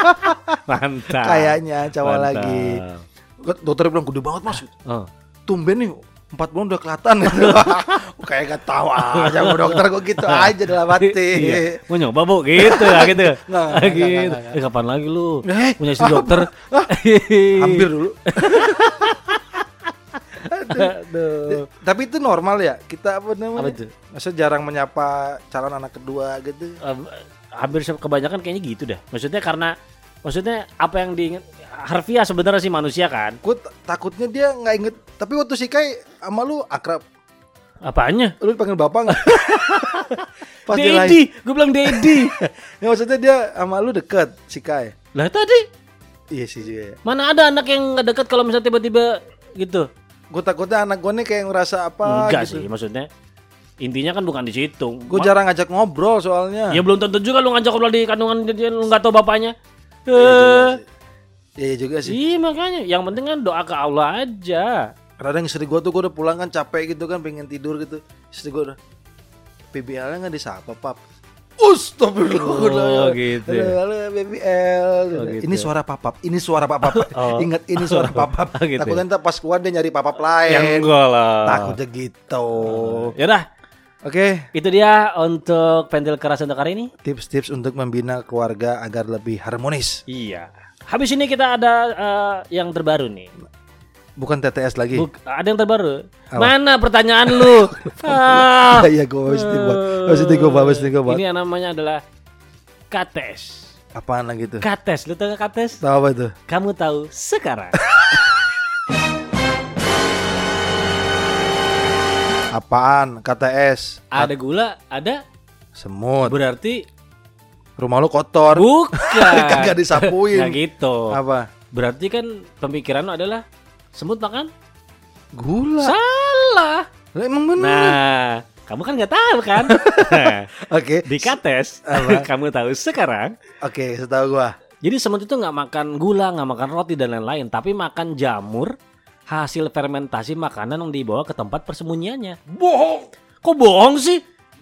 Mantap. kayaknya cowok Mantap. lagi. Dokter bilang gede banget mas, Oh. tumben nih empat bulan udah kelihatan kayak gak tahu aja bu dokter kok gitu aja dalam hati Iya. Mau nyoba bu gitu ya gitu. Nggak, nggak, Ah, nggak, gitu. nggak, nggak. Eh, kapan lagi lu Eh, punya istri dokter? hampir dulu Aduh. tapi itu normal ya kita apa namanya Apa tuh? masa jarang menyapa calon anak kedua gitu Eh, hampir kebanyakan kayaknya gitu dah. Maksudnya karena Maksudnya apa yang diingat harfiah sebenarnya sih manusia kan? Gue takutnya dia nggak inget. Tapi waktu si Kai sama lu akrab. Apanya? Lu dipanggil bapak nggak? Pas. Dedi, gue bilang Dedi. Ya, maksudnya dia sama lu deket si Kai. lah tadi Iya sih juga mana ada anak yang nggak dekat kalau misalnya tiba-tiba gitu? Gue takutnya anak gue nih kayak ngerasa apa Enggak gitu. sih, maksudnya intinya kan bukan di situ. Gue jarang ngajak ngobrol soalnya. Ya belum tentu juga lu ngajak ngobrol di kandungan dia lu nggak tahu bapaknya. Iya Eh. Iya juga sih. Iya makanya, yang penting kan doa ke Allah aja. Kadang istri gue tuh gue udah pulang kan capek gitu kan pengen tidur gitu. Istri gue udah PBL nggak disapa pap. Astagfirullah. Oh, gitu ya. Halo, halo, BBL. Oh, gitu Ini ya. suara papap. Ini suara papap. Oh. Ingat ini suara papap. Oh, gitu Takutnya ya. ntar pas keluar dia nyari papap lain. Yang enggak lah. Takutnya gitu. Ya udah, Oke, itu dia untuk pentil keras untuk hari ini. tips-tips untuk membina keluarga agar lebih harmonis. Iya. Habis ini kita ada eh, yang terbaru nih. Bukan TTS lagi. Buk- ada yang terbaru. Apa? Mana pertanyaan lu? ah. Iya, gue harus dibuat. Harus dibuat, harus dibuat. Ini yang namanya adalah kates. Apaan lagi tuh? Kates, lu tahu kates? Tahu apa itu? Kamu tahu sekarang. Apaan? KTS. ada gula, ada Semut. berarti Rumah lu kotor. bukan. Kagak disapuin. Nggak gitu. Apa? Berarti kan pemikiran lu adalah semut makan? Gula. Salah. Lah, emang bener. Nah, kamu kan nggak tahu kan? Oke. Di kates, Apa? kamu tahu sekarang. Oke, setahu gua. Jadi semut itu nggak makan gula, nggak makan roti dan lain-lain, tapi makan jamur hasil fermentasi makanan yang dibawa ke tempat persembunyiannya. Bohong. Kok bohong sih?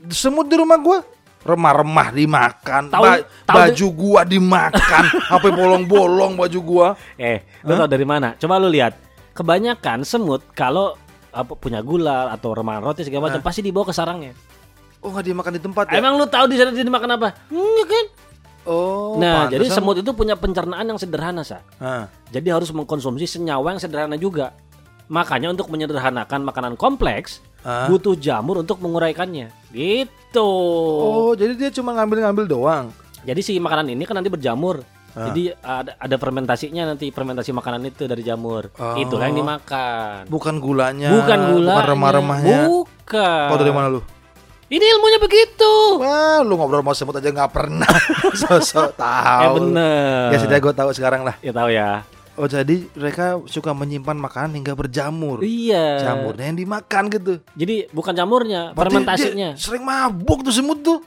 Semut di rumah gua remah-remah dimakan, Tahu- Ba- tahu baju gua dimakan, apa bolong-bolong baju gua. Eh, lu tau dari mana? Coba lu lihat. Kebanyakan semut kalau apa punya gula atau remahan roti segala macam pasti dibawa ke sarangnya. Oh, nggak dimakan di tempat ya? Emang lu tahu di sana dia dimakan apa? Enggak kan? Oh, nah, pantesan. jadi semut itu punya pencernaan yang sederhana, sa. Ah. Jadi harus mengkonsumsi senyawa yang sederhana juga. Makanya untuk menyederhanakan makanan kompleks Ah. butuh jamur untuk menguraikannya. Gitu. Oh, jadi dia cuma ngambil-ngambil doang. Jadi si makanan ini kan nanti berjamur. Ah. Jadi ada, ada fermentasinya nanti fermentasi makanan itu dari jamur. Oh. Itulah yang dimakan. Bukan gulanya. Bukan gula. Bukan remah-remahnya. Bukan. Oh, dari mana lu? Ini ilmunya begitu. Wah, lu ngobrol sama semut aja nggak pernah. Sosok tahu. Eh bener. Ya sudah gue tahu sekarang lah. Ya tahu ya. Oh jadi mereka suka menyimpan makanan hingga berjamur. Iya. Jamurnya yang dimakan gitu. Jadi bukan jamurnya, Berarti fermentasinya. dia sering mabuk tuh semut tuh.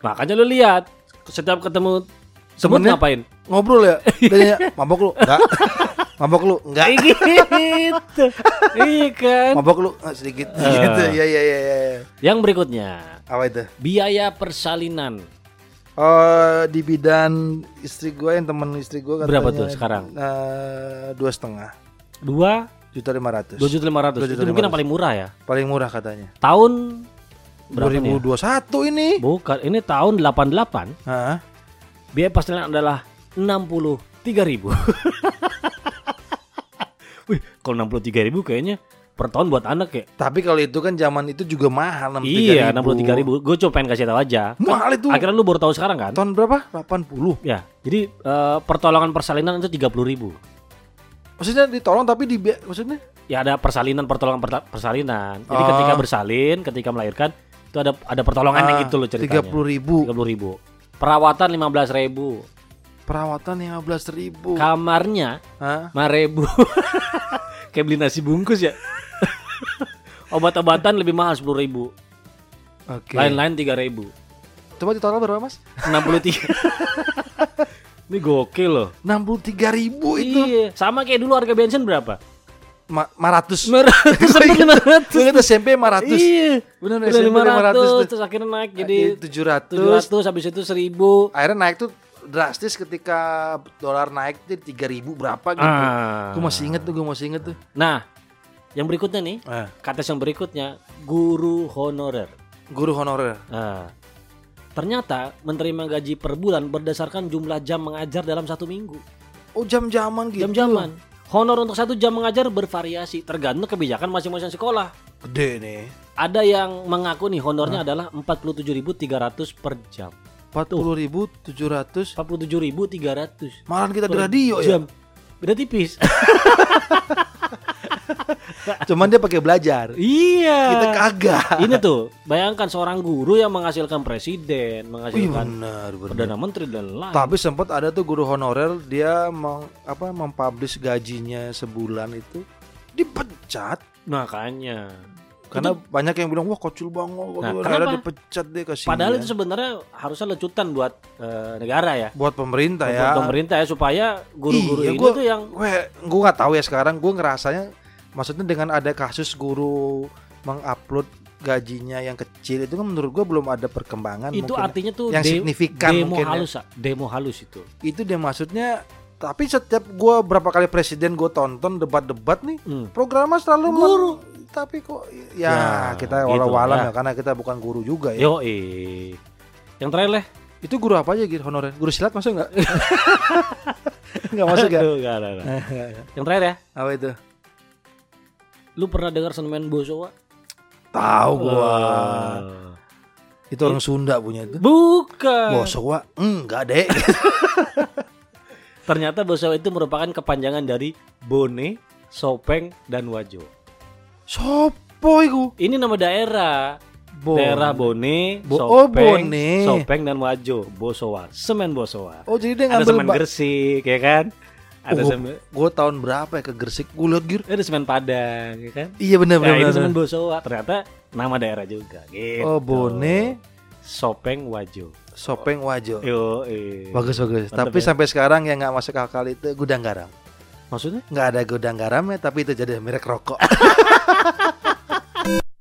Makanya lu lihat setiap ketemu semut Temennya? ngapain? Ngobrol ya. Dia nanya, mabok lu? Enggak. mabok lu? Enggak. Kayak gitu. iya kan? Mabok lu? Ah, sedikit. Eh. gitu. Iya iya iya iya. Yang berikutnya, Apa itu? biaya persalinan. Oh di bidan istri gue yang temen istri gue katanya Berapa tuh sekarang? eh, dua setengah Dua, juta lima ratus dua juta lima ratus. Dua Itu mungkin yang paling murah ya. paling murah katanya Tahun berapa nih? 2021 ini Bukan, ini tahun 88. Hah? Biaya persalinan adalah 63 ribu. Wih, kalau 63 ribu kayaknya per tahun buat anak ya. Tapi kalau itu kan zaman itu juga mahal 63 Iya, 63 ribu. Gue cuma pengen kasih tahu aja. Mahal itu. Akhirnya lu baru tahu sekarang kan? Tahun berapa? 80. Ya, jadi eh, pertolongan persalinan itu 30 ribu. Maksudnya ditolong tapi di maksudnya? Ya ada persalinan, pertolongan persalinan. Jadi Oh. ketika bersalin, ketika melahirkan itu ada ada pertolongannya Ah, gitu loh ceritanya. 30 ribu. 30 ribu. Perawatan 15 ribu. Perawatan 15 ribu. Kamarnya? 5 ribu. Kayak beli nasi bungkus ya. Obat-obatan lebih mahal 10 ribu. Oke. Lain-lain 3 ribu. Coba ditotal berapa mas? 63. Ini gokil loh. 63 ribu itu. Iya, sama kayak dulu harga bensin berapa? Ma 500. 500 Gue inget, 500. gue inget SMP 500. Iya. Bener SMP 500 tuh. terus akhirnya naik jadi Jadi 700. 700 habis itu 1000. Akhirnya naik tuh drastis ketika dolar naik jadi 3000 berapa gitu. Ah. Gue masih inget tuh, gue masih inget tuh. Nah, yang berikutnya nih, Ah, kata yang berikutnya guru honorer. guru honorer. Nah, ternyata menerima gaji per bulan berdasarkan jumlah jam mengajar dalam satu minggu. Oh jam-jaman gitu. Jam-jaman. Honor untuk satu jam mengajar bervariasi tergantung kebijakan masing-masing sekolah. Gede nih. Ada yang mengaku nih honornya adalah 47.300 per jam. 40.700 47.300 Malahan kita di radio ya. jam. Beda tipis. Cuman dia pakai belajar. iya. Kita kagak. Ini tuh, bayangkan seorang guru yang menghasilkan presiden, Wih, menghasilkan benar, benar. perdana menteri dan lain. Tapi sempat ada tuh guru honorer dia meng, apa mempublish gajinya sebulan itu dipecat Makanya. Karena banyak yang bilang wah kecil banget Nah, kenapa? dipecat deh kasih Padahal itu sebenarnya harusnya lecutan buat eh, negara ya. buat pemerintah Buat ya pemerintah ya supaya guru-guru Iya, ini gua- tuh yang gue gue nggak tahu ya sekarang gue ngerasanya maksudnya dengan ada kasus guru mengupload gajinya yang kecil itu kan menurut gue belum ada perkembangan itu mungkin. artinya tuh yang de- signifikan demo mungkin ya. halus, ah. demo halus itu. itu dia maksudnya tapi setiap gue berapa kali presiden gue tonton debat-debat nih Hmm. programnya selalu Guru. Tapi kok ya, Ya, kita gitu, walau-walam ya. ya karena kita bukan guru juga ya Yo, eh. Yang terakhir leh. itu guru apa aja gitu honorer guru silat masuk nggak nggak masuk ya Aduh, nggak ada, nggak. Yang terakhir ya. apa itu Lu pernah dengar seniman Bosowa? tahu gua Wah. itu orang Sunda punya itu Bukan. Bosowa enggak deh Ternyata Bosowa itu merupakan kepanjangan dari Bone, Sopeng, dan Wajo. Sopo iku Ini nama daerah. Bon. Daerah Bone, Bo- oh, Sopeng, Bone. Sopeng dan Wajo, Bosowa, semen Bosowa. oh jadi dia Ada ngambil semen ba- Gresik, ya kan? Ada Oh, semen, gua tahun berapa ya ke Gresik gue liat gir ada semen Padang, ya kan? iya benar Nah, benar ini benar. semen Bosowa. Ternyata nama daerah juga. Gitu. oh Bone Sopeng Wajo. Sopeng Wajo Yo, eh. bagus bagus Mantap tapi ya. sampai sekarang yang nggak masuk akal itu gudang garam Maksudnya? Nggak ada gudang garamnya, tapi itu jadi merek rokok.